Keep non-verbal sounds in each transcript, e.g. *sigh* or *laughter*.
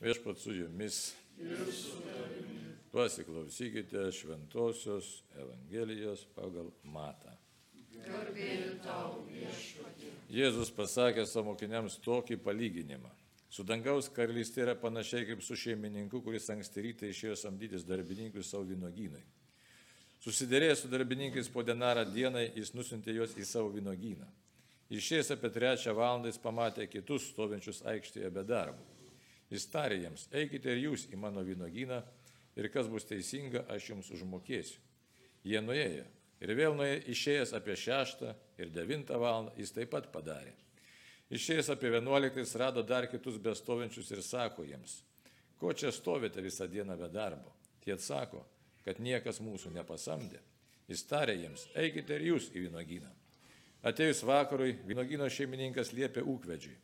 Viešpat su jumis. Pasiklausykite šventosios Evangelijos pagal matą. Jėzus pasakė savo mokiniams tokį palyginimą. Su dangaus karalystė yra panašiai kaip su šeimininku, kuris anksti rytą išėjo samdytis darbininkui savo vynogynai. Susidėrėjęs su darbininkais po denarą dienai, jis nusintė juos į savo vynogyną. Išėjęs apie trečią valandą jis pamatė kitus stovinčius aikštėje be darbo. Jis tarė jiems, eikite ir jūs į mano vynogyną ir kas bus teisinga, aš jums užmokėsiu. Jie nuėjo ir vėl nuėjo išėjęs apie šeštą ir devintą valandą jis taip pat padarė. Išėjęs apie vienuoliktą jis rado dar kitus bestovinčius ir sako jiems, ko čia stovite visą dieną be darbo. Tie atsako, kad niekas mūsų nepasamdė. Jis tarė jiems, eikite ir jūs į vynogyną. Atėjus vakarui, vynogino šeimininkas liepė ūkvedžiui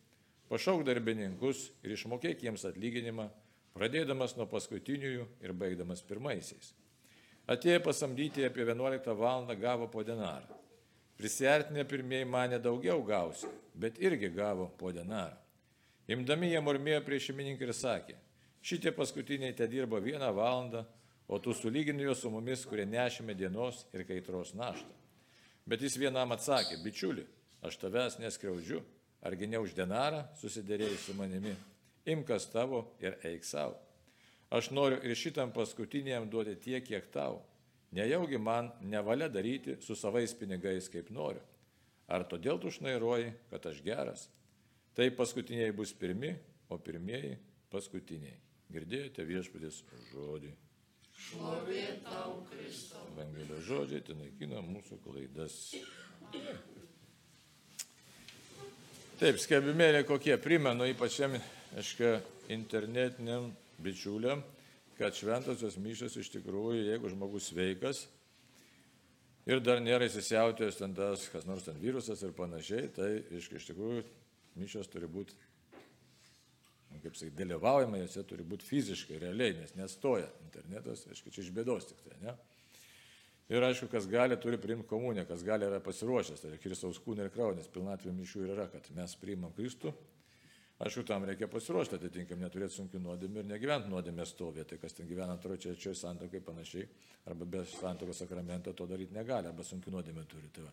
Pašauk darbininkus ir išmokėk jiems atlyginimą, pradėdamas nuo paskutiniųjų ir baigdamas pirmaisiais. Atėję pasamdyti apie 11 val. gavo po denarą. Prisartinę pirmieji mane daugiau gausi, bet irgi gavo po denarą. Imdami jie murmėjo prieš šeimininką ir sakė, šitie paskutiniai te dirbo vieną valandą, o tu sulygini juos su mumis, kurie nešime dienos ir kaitros naštą. Bet jis vienam atsakė, bičiuli, aš tavęs neskriaudžiu, Argi ne už denarą susidėrėjai su manimi? Imkas tavo ir eik savo. Aš noriu ir šitam paskutiniam duoti tiek, kiek tau. Nejaugi man nevalia daryti su savais pinigais, kaip noriu. Ar todėl tu šnairuoji, kad aš geras? Tai paskutiniai bus pirmi, o pirmieji paskutiniai. Girdėjote viešpatės žodį. Šlovė tau, Kristau. Evangelijos žodžiai tai naikina mūsų klaidas. Taip, skelbimėliai kokie primenu, ypač jam, aiškia, internetiniam bičiuliam, kad šventosios mišos iš tikrųjų, jeigu žmogus sveikas ir dar nėra įsisiautėjęs ten tas, kas nors ten virusas ir panašiai, tai aiškia, iš tikrųjų mišos turi būti, nu, kaip sakai, dalyvaujama, jose turi būti fiziškai, realiai, nes nestoja internetas, aiškia, čia iš bėdos tik tai, ne? Ir aišku, kas gali, turi priimti komuniją, kas gali yra pasiruošęs, tai Kristaus kūnė ir kraunės, pilnatvė mišių yra, kad mes priimam Kristų. Aišku, tam reikia pasiruošti, atitinkam, neturėti sunkių nuodėmė ir negyventi nuodėmės stovė, tai kas ten gyvena antroje čia santokai panašiai, arba be santokos sakramento to daryti negali, arba sunkių nuodėmė turi. Tai va.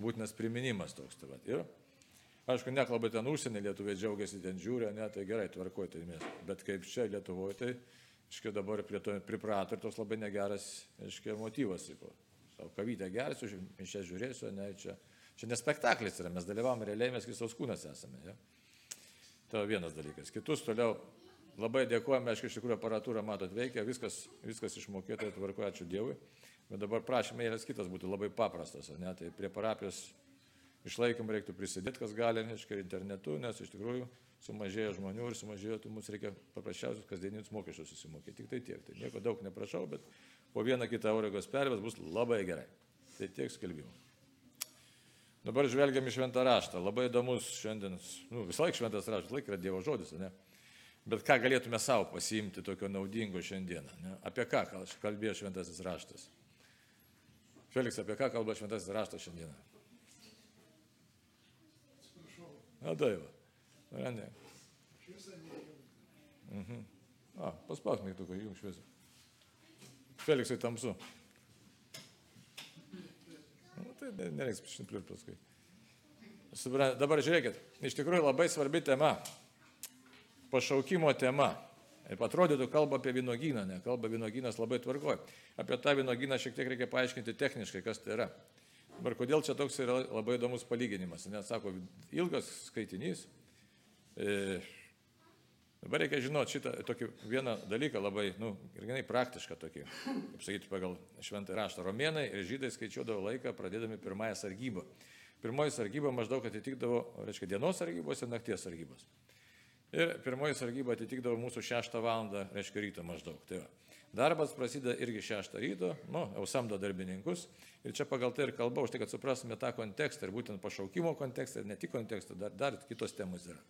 Būtinas priminimas toks. Tai va. ir, aišku, nekalba ten užsienį, lietuviai džiaugiasi, ten žiūri, ne, tai gerai, tvarkoju, tai. Bet kaip čia Lietuvoje, tai Iškia dabar prie to priprato ir toks labai negeras, iškia, motyvas. Savo kavytę gersiu, čia žiūrėsiu, ne, čia, čia ne spektaklis yra, mes dalyvavom realiai, mes Kristaus kūnas esame. Ja? Tai vienas dalykas. Kitus toliau labai dėkojame, aišku, iš tikrųjų aparatūra, matot, veikia, viskas, viskas išmokėta, tvarko, ačiū Dievui. Bet dabar prašymai eilės kitas būtų labai paprastas, ne, tai prie parapijos išlaikymą reiktų prisidėti, kas gali, aišku, internetu, nes iš tikrųjų sumažėjo žmonių ir sumažėjo, tai mums reikia paprasčiausius kasdieninius mokesčius susimokėti. Tik tai tiek. Tai nieko daug neprašau, bet po vieną kitą eurogos pervės bus labai gerai. Tai tiek skelbimų. Dabar žvelgiam į šventą raštą. Labai įdomus šiandien, nu, visą laiką šventas raštas, laik yra Dievo žodis, ne? Bet ką galėtume savo pasiimti tokio naudingo šiandieną? Ne? Apie ką kalbėjo šventasis raštas? Feliks, apie ką kalba šventasis raštas šiandieną? Na, daiva. Randė. Mhm. A, paspaus mygtuką, jums šviesą. Feliksai tamsu. Nu, tai nereiks šimpliur paskui. Dabar žiūrėkit, iš tikrųjų labai svarbi tema. Pašaukimo tema. Ir atrodytų kalba apie vynogyną, ne, kalba vynogynas labai tvarkoja. Apie tą vynogyną šiek tiek reikia paaiškinti techniškai, kas tai yra. Dabar kodėl čia toks yra labai įdomus palyginimas. Nes sako, ilgas skaitinys, E, dabar reikia žinoti šitą tokį vieną dalyką labai, nu, ir ganai praktišką tokį, kaip sakyti, pagal šventą raštą. Romėnai ir žydai skaičiuodavo laiką pradėdami pirmąją sargybą. Pirmoji sargyba maždaug atitikdavo, reiškia, dienos sargybos ir nakties sargybos. Ir pirmoji sargyba atitikdavo mūsų 6 val. reiškia ryto maždaug. Tai va. Darbas prasideda irgi 6 ryto, nu, jau samdo darbininkus. Ir čia pagal tai ir kalba, už tai, kad suprastume tą kontekstą ir būtent pašaukimo kontekstą ir ne tik kontekstą, dar, dar kitos temos yra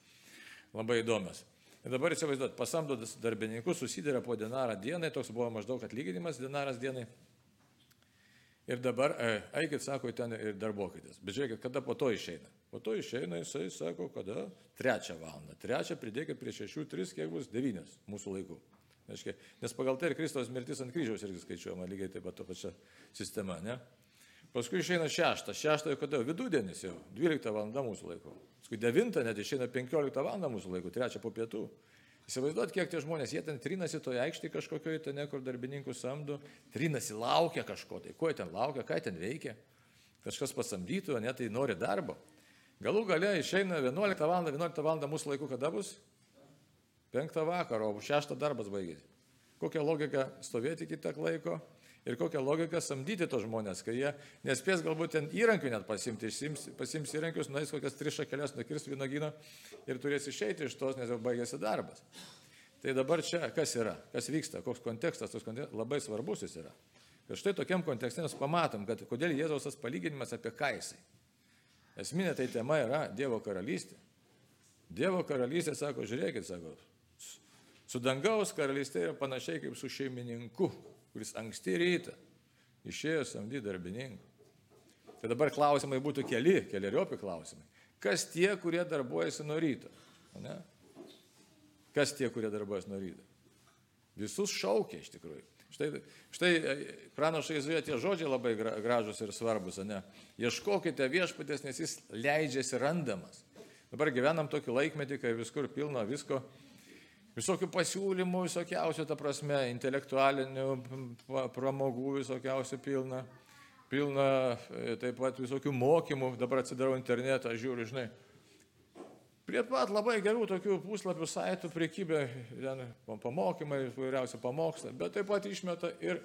labai įdomios. Ir dabar įsivaizduot, pasamdo darbininkus, susidėrė po denarą dienai, toks buvo maždaug atlyginimas denaras dienai. Ir dabar e, eikit, sako, ten ir darbuokitės. Bet žiūrėkit, kada po to išeina. Po to išeina jisai, sako, kada? Trečią valandą. Trečią pridėkit prie šešių, tris, kiek bus? Devynios mūsų laikų. Nes pagal tai ir Kristaus mirtis ant kryžiaus irgi skaičiuojama lygiai taip pat to pačia sistema, ne? Paskui išeina šeštą. Šeštą jau kada? Vidudienis jau. 12 val. mūsų laikų. Paskui 9 net išeina 15 val. mūsų laikų. Trečią po pietų. Įsivaizduot, kiek tie žmonės, jie ten trinasi toje aikštėje kažkokioje, ten kur darbininkų samdo, trinasi, laukia kažko, tai ko jie ten laukia, ką ten veikia. Kažkas pasamdytų, ne, tai nori darbo. Galų gale išeina 11 val. 11 val. mūsų laikų kada bus? 5 vakaro, o 6 darbas baigėsi. Kokia logika stovėti iki tiek laiko? Ir kokią logiką samdyti tos žmonės, kai jie nespės galbūt ten įrankių net pasimti, išsims, pasims įrankius, nueis kokias tris šakelės, nukirs vynogyną ir turės išeiti iš tos, nes jau baigėsi darbas. Tai dabar čia kas yra, kas vyksta, koks kontekstas, tos kontekstas labai svarbus jis yra. Ir štai tokiam kontekste mes pamatom, kad kodėl Jėzaus tas palyginimas apie ką jisai. Esminė tai tema yra Dievo karalystė. Dievo karalystė, sako, žiūrėkit, sako, su dangaus karalystė yra panašiai kaip su šeimininku kuris anksti rytą išėjo samdyti darbininkų. Tai dabar klausimai būtų keli, keliariopi klausimai. Kas tie, kurie darbuojasi nuo ryto? Ne? Kas tie, kurie darbuojasi nuo ryto? Visus šaukia iš tikrųjų. Štai, štai e, pranašai Izraelio tie žodžiai labai gražus ir svarbus, ne? Ieškokite viešpatės, nes jis leidžiasi randamas. Dabar gyvenam tokį laikmetį, kai viskur pilna visko, Visokių pasiūlymų, visokiausių, ta prasme, intelektualinių pramogų visokiausių pilna. Pilna e, taip pat visokių mokymų, dabar atsidarau internetą, žiūriu, žinai. Prie pat labai gerų tokių puslapių, saitų, priekybė, pamokymai, vairiausi pamokslai, bet taip pat išmeta ir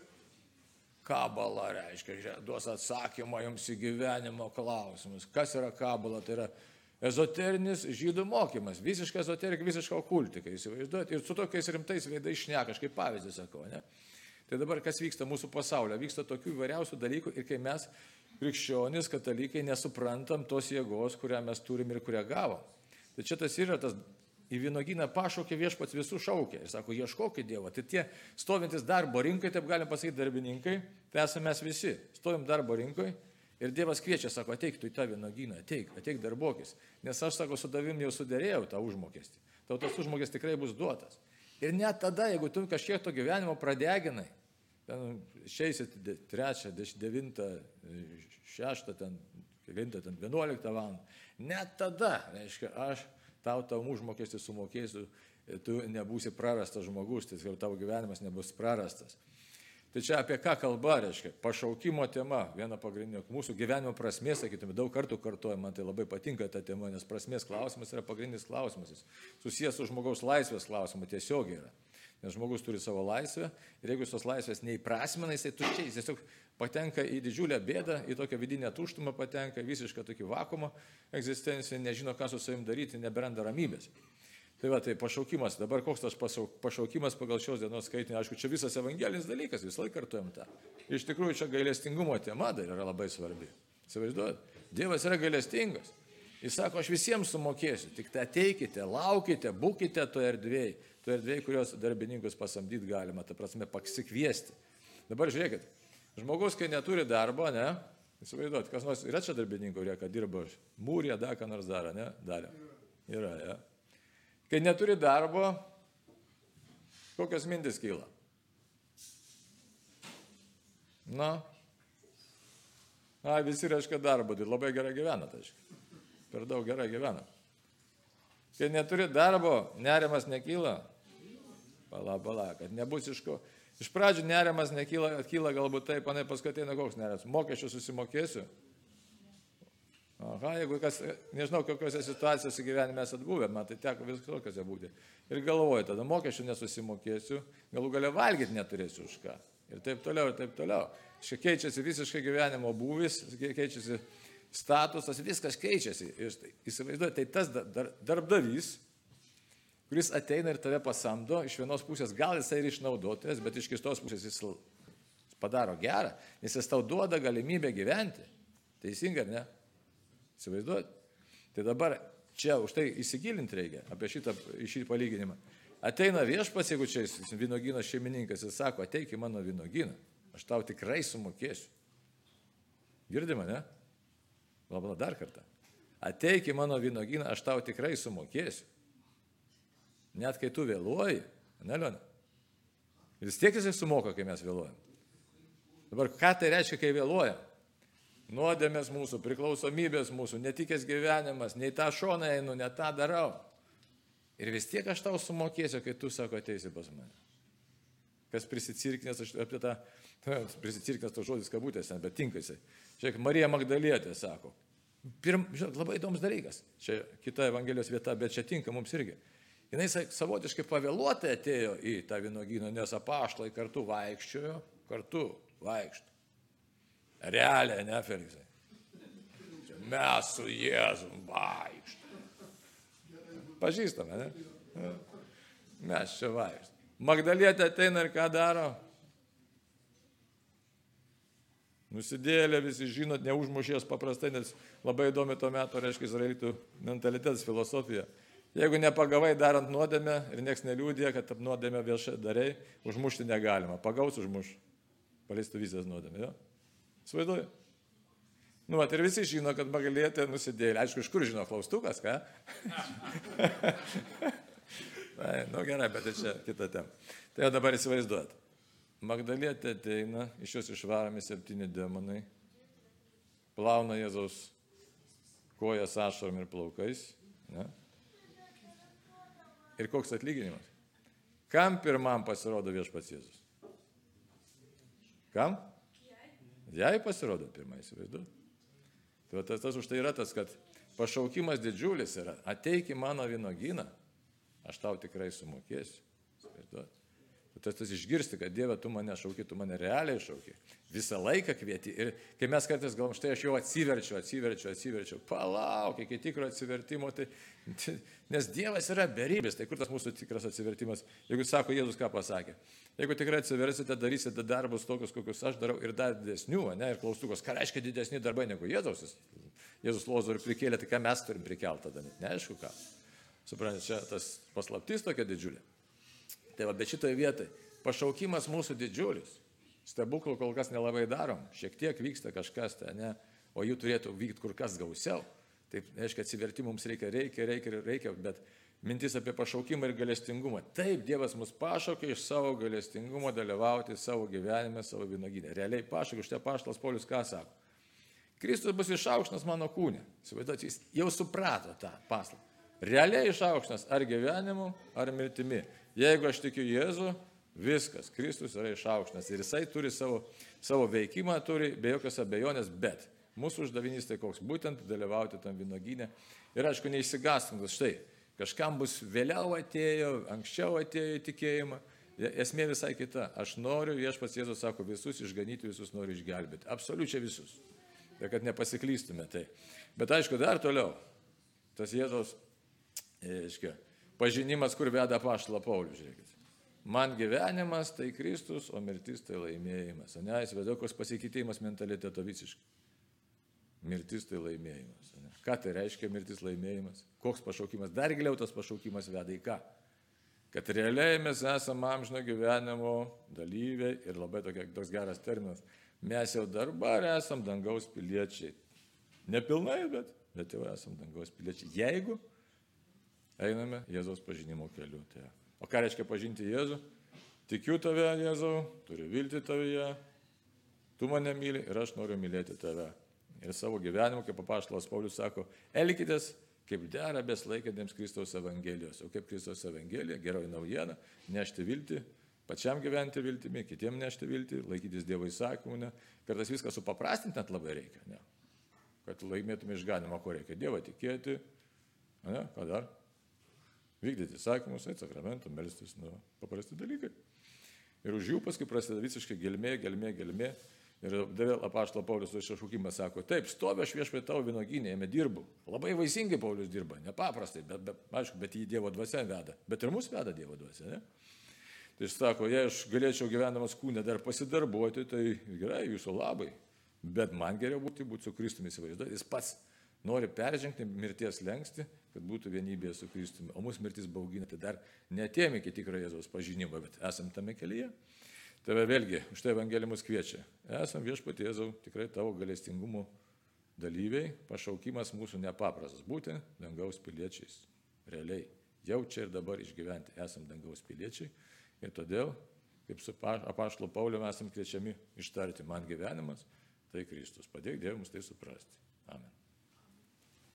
kabala, reiškia, duos atsakymą jums į gyvenimo klausimus. Kas yra kabala? Tai yra ezoterinis žydų mokymas, visiškai ezoterika, visiškai okultika, įsivaizduojate, ir su tokiais rimtais veidais šneka, aš kaip pavyzdį sakau, ne? Tai dabar kas vyksta mūsų pasaulyje? Vyksta tokių įvairiausių dalykų ir kai mes, krikščionys, katalikai, nesuprantam tos jėgos, kurią mes turim ir kurią gavom. Tai čia tas yra tas į vynogyną pašaukė viešpats visų šaukė ir sako, ieškokit Dievo. Tai tie stovintis darbo rinkai, taip galim pasakyti darbininkai, tai esame mes visi. Stovim darbo rinkai Ir Dievas kviečia, sako, ateik tu į tą vynogyną, ateik, ateik darbokis. Nes aš, sako, su tavim jau sudėrėjau tą užmokestį. Tau tas užmokestis tikrai bus duotas. Ir net tada, jeigu tu kažkiek to gyvenimo pradeginai, ten išeisit trečią, devintą, šeštą, ten, kelintą, ten vienuoliktą valandą, net tada, reiškia, aš tau tą užmokestį sumokėsiu, tu nebūsi prarastas žmogus, tai tavo gyvenimas nebus prarastas. Tai čia apie ką kalba, reiškia, pašaukimo tema, viena pagrindinė mūsų gyvenimo prasmė, sakytume, daug kartų kartuoju, man tai labai patinka ta tema, nes prasmės klausimas yra pagrindinis klausimas, jis susijęs su žmogaus laisvės klausimu tiesiogiai yra. Nes žmogus turi savo laisvę ir jeigu tos laisvės neįprasmina, jisai tuščiai, jis tiesiog patenka į didžiulę bėdą, į tokią vidinę tuštumą patenka, visišką tokį vakumą egzistenciją, nežino, ką su savim daryti, neberanda ramybės. Tai va, tai pašaukimas, dabar koks tas pašaukimas pagal šios dienos skaitinį, aišku, čia visas evangelinis dalykas, visą laiką kartuojam tą. Iš tikrųjų, čia gailestingumo tema dar yra labai svarbi. Įsivaizduojat, Dievas yra gailestingas. Jis sako, aš visiems sumokėsiu, tik tai ateikite, laukite, būkite toje erdvėje, toje erdvėje, kurios darbininkus pasamdyti galima, ta prasme, pasikviesti. Dabar žiūrėkit, žmogus, kai neturi darbo, ne, įsivaizduot, kas nors yra čia darbininkų, kurie, kad dirba mūrė, dar ką nors daro, ne, darė. Yra, ja. Kai neturi darbo, kokios mintis kyla? Na, a, visi reiškia darbo, tai labai gerai gyvena, tai per daug gerai gyvena. Kai neturi darbo, nerimas nekyla. Pala, pala, kad nebus iš ko. Iš pradžių nerimas nekyla, kyla galbūt taip, panai paskui ateina koks nerimas. Mokesčių susimokėsiu, Aha, jeigu kas, nežinau, kokiuose situacijose gyvenime esat buvę, man tai teko visokiose būti. Ir galvoju, tada mokesčių nesusimokėsiu, galų gale valgyti neturėsiu už ką. Ir taip toliau, ir taip toliau. Šia keičiasi visiškai gyvenimo būvis, keičiasi statusas, viskas keičiasi. Ir įsivaizduoju, tai tas dar, darbdavys, kuris ateina ir tave pasamdo, iš vienos pusės gal jisai ir išnaudotojas, bet iš kitos pusės jis padaro gerą, nes jis tau duoda galimybę gyventi. Teisinga, ar ne? Įsivaizduojat? Tai dabar čia už tai įsigilinti reikia apie šitą, šį palyginimą. Ateina viešpas, jeigu čia vynogino šeimininkas ir sako, ateik į mano vynoginą, aš tau tikrai sumokėsiu. Girdima, ne? Labla dar kartą. Ateik į mano vynogyną, aš tau tikrai sumokėsiu. Net kai tu vėluoji, ne, Liona? Vis tiek jisai sumoka, kai mes vėluojam. Dabar ką tai reiškia, kai vėluojam? Nuodėmės mūsų, priklausomybės mūsų, netikės gyvenimas, nei tą šoną einu, ne tą darau. Ir vis tiek aš tau sumokėsiu, kai tu sako ateisi pas mane. Kas prisicirkinės, aš apie tą, *laughs* prisicirkinės to žodis kabutėse, bet tinkasi. Žiūrėk, Marija Magdalietė sako. Pirm, žinot, labai įdomus dalykas. Čia kita Evangelijos vieta, bet čia tinka mums irgi. Jis savotiškai pavėluotai atėjo į tą vynogyną, nes apaštlai kartu vaikščiojo, kartu vaikšto. Realiai, ne, Feliksai? Mes su Jėzum vaikštome. Pažįstame, ne? Mes čia vaikštome. Magdalietė ateina ir ką daro? Nusidėlė, visi žinot, neužmušės paprastai, nes labai įdomi tuo metu, reiškia, izraelitų mentalitetas, filosofija. Jeigu nepagavai darant nuodėmę ir nieks neliūdė, kad nuodėmę viešai darai, užmušti negalima. Pagaus užmuš. Paleistų vizijas nuodėmę. Jo? Svaiduoju. Nu, mat, ir visi žino, kad Magdalietė nusidėlė. Aišku, iš kur žino klaustukas, ką? *laughs* Na, nu gerai, bet tai čia kita tema. Tai jau dabar įsivaizduot. Magdalietė ateina, iš jos išvaromi septyni demonai, plauna Jėzaus kojas ašarom ir plaukais. Ne? Ir koks atlyginimas? Kam pirmam pasirodo viešpats Jėzus? Kam? Jai pasirodo pirmai, įsivaizduoju. Tai tas, tas už tai yra tas, kad pašaukimas didžiulis yra, ateik į mano vynogyną, aš tau tikrai sumokėsiu. Tas, tas išgirsti, kad Dieve, tu mane šauki, tu mane realiai šauki. Visą laiką kvieti. Ir kai mes kartais galvom, štai aš jau atsiverčiu, atsiverčiu, atsiverčiu, palauk iki tikro atsivertimo, tai, nes Dievas yra beribis, tai kur tas mūsų tikras atsivertimas? Jeigu sako Jėzus, ką pasakė. Jeigu tikrai atsiversite, darysite darbus tokius, kokius aš darau ir dar didesnių, ne, ir klaustukos, ką reiškia didesni darbai negu Jėzaus. Jėzus Lozorių prikėlė, tai ką mes turim prikelti tada, neaišku ką. Suprantate, čia tas paslaptis tokia didžiulė. Tai va, bet šitoje vietoje pašaukimas mūsų didžiulis. Stebuklų kol kas nelabai darom, šiek tiek vyksta kažkas, tai, ne, o jų turėtų vykti kur kas gausiau. Taip, reiškia, atsivertimų mums reikia, reikia, reikia, reikia, bet mintis apie pašaukimą ir galestingumą. Taip, Dievas mus pašaukė iš savo galestingumo dalyvauti savo gyvenime, savo vynoginę. Realiai pašaukė, štai paštas Polius ką sako. Kristus bus išaukštas mano kūne. Įsivaizduoti, jis jau suprato tą paslaptį. Realiai išaukštas ar gyvenimu, ar mirtimi. Jeigu aš tikiu Jėzų, viskas, Kristus yra išaukštas ir jisai turi savo, savo veikimą, turi be jokios abejonės, bet mūsų uždavinys tai koks, būtent dalyvauti tam vynogynė. Ir aišku, neįsigastum, kad štai, kažkam bus vėliau atėjo, anksčiau atėjo į tikėjimą. Esmė visai kita. Aš noriu, viešpats Jėzus sako, visus išganyti, visus noriu išgelbėti. Absoliučiai visus. Ir kad nepasiklystume tai. Bet aišku, dar toliau. Tas Jėzaus, aiškiai, pažinimas, kur veda paštala Paulius, žiūrėkit. Man gyvenimas tai Kristus, o mirtis tai laimėjimas. Ne, veda koks pasikeitimas mentaliteto visiškai. Mirtis tai laimėjimas. Ne? Ką tai reiškia mirtis laimėjimas? Koks pašaukimas? Dar giliau tas pašaukimas veda į ką? Kad realiai mes esame amžino gyvenimo dalyviai ir labai tokia, toks geras terminas. Mes jau dabar esame dangaus piliečiai. Nepilnai, bet, bet jau esame dangaus piliečiai. Jeigu einame Jėzaus pažinimo keliu. Tai. O ką reiškia pažinti Jėzų? Tikiu tave, Jėzau, turiu vilti tavyje, tu mane myli ir aš noriu mylėti tave. Ir savo gyvenimu, kaip papaštalas Paulius sako, elkitės kaip dera beslaikėtėms Kristaus Evangelijos. O kaip Kristaus Evangelija, geroji naujiena, nešti viltį, pačiam gyventi viltimi, kitiem nešti viltį, laikytis Dievo įsakymų. Ne. Kartais viską supaprastinti net labai reikia. Ne. Kad laimėtume išganimą, ko reikia. Dievą tikėti. Ne, ką dar? Vykdyti įsakymus, eiti sakramentų, melstis, nu, paprasti dalykai. Ir už jų paskui prasideda visiškai gelmė, gelmė, gelmė. Ir vėl apaštalo Paulius iššaukimas sako, taip, stovi aš viešpai tavo vynoginė, jame dirbu. Labai vaisingai Paulius dirba, nepaprastai, bet, bet, aišku, bet jį Dievo dvasia veda. Bet ir mus veda Dievo dvasia, ne? Tai jis sako, jei aš galėčiau gyvenamas kūne dar pasidarbuoti, tai gerai, jūsų labai. Bet man geriau būti, būti su Kristumi įsivaizduoti. Jis pats nori peržengti mirties lengsti, kad būtų vienybėje su Kristumi. O mūsų mirtis baugina, tai dar netėjome iki tikro Jėzaus pažinimo, bet esam tame kelyje. Tave vėlgi, už tai Evangelija mus kviečia. Esam viešpatėzau tikrai tavo galestingumo dalyviai, pašaukimas mūsų nepaprastas - būti dangaus piliečiais. Realiai, jau čia ir dabar išgyventi esam dangaus piliečiai ir todėl, kaip su apaštalo Pauliu esam kviečiami ištarti man gyvenimas, tai Kristus. Padėk Dievui mums tai suprasti. Amen.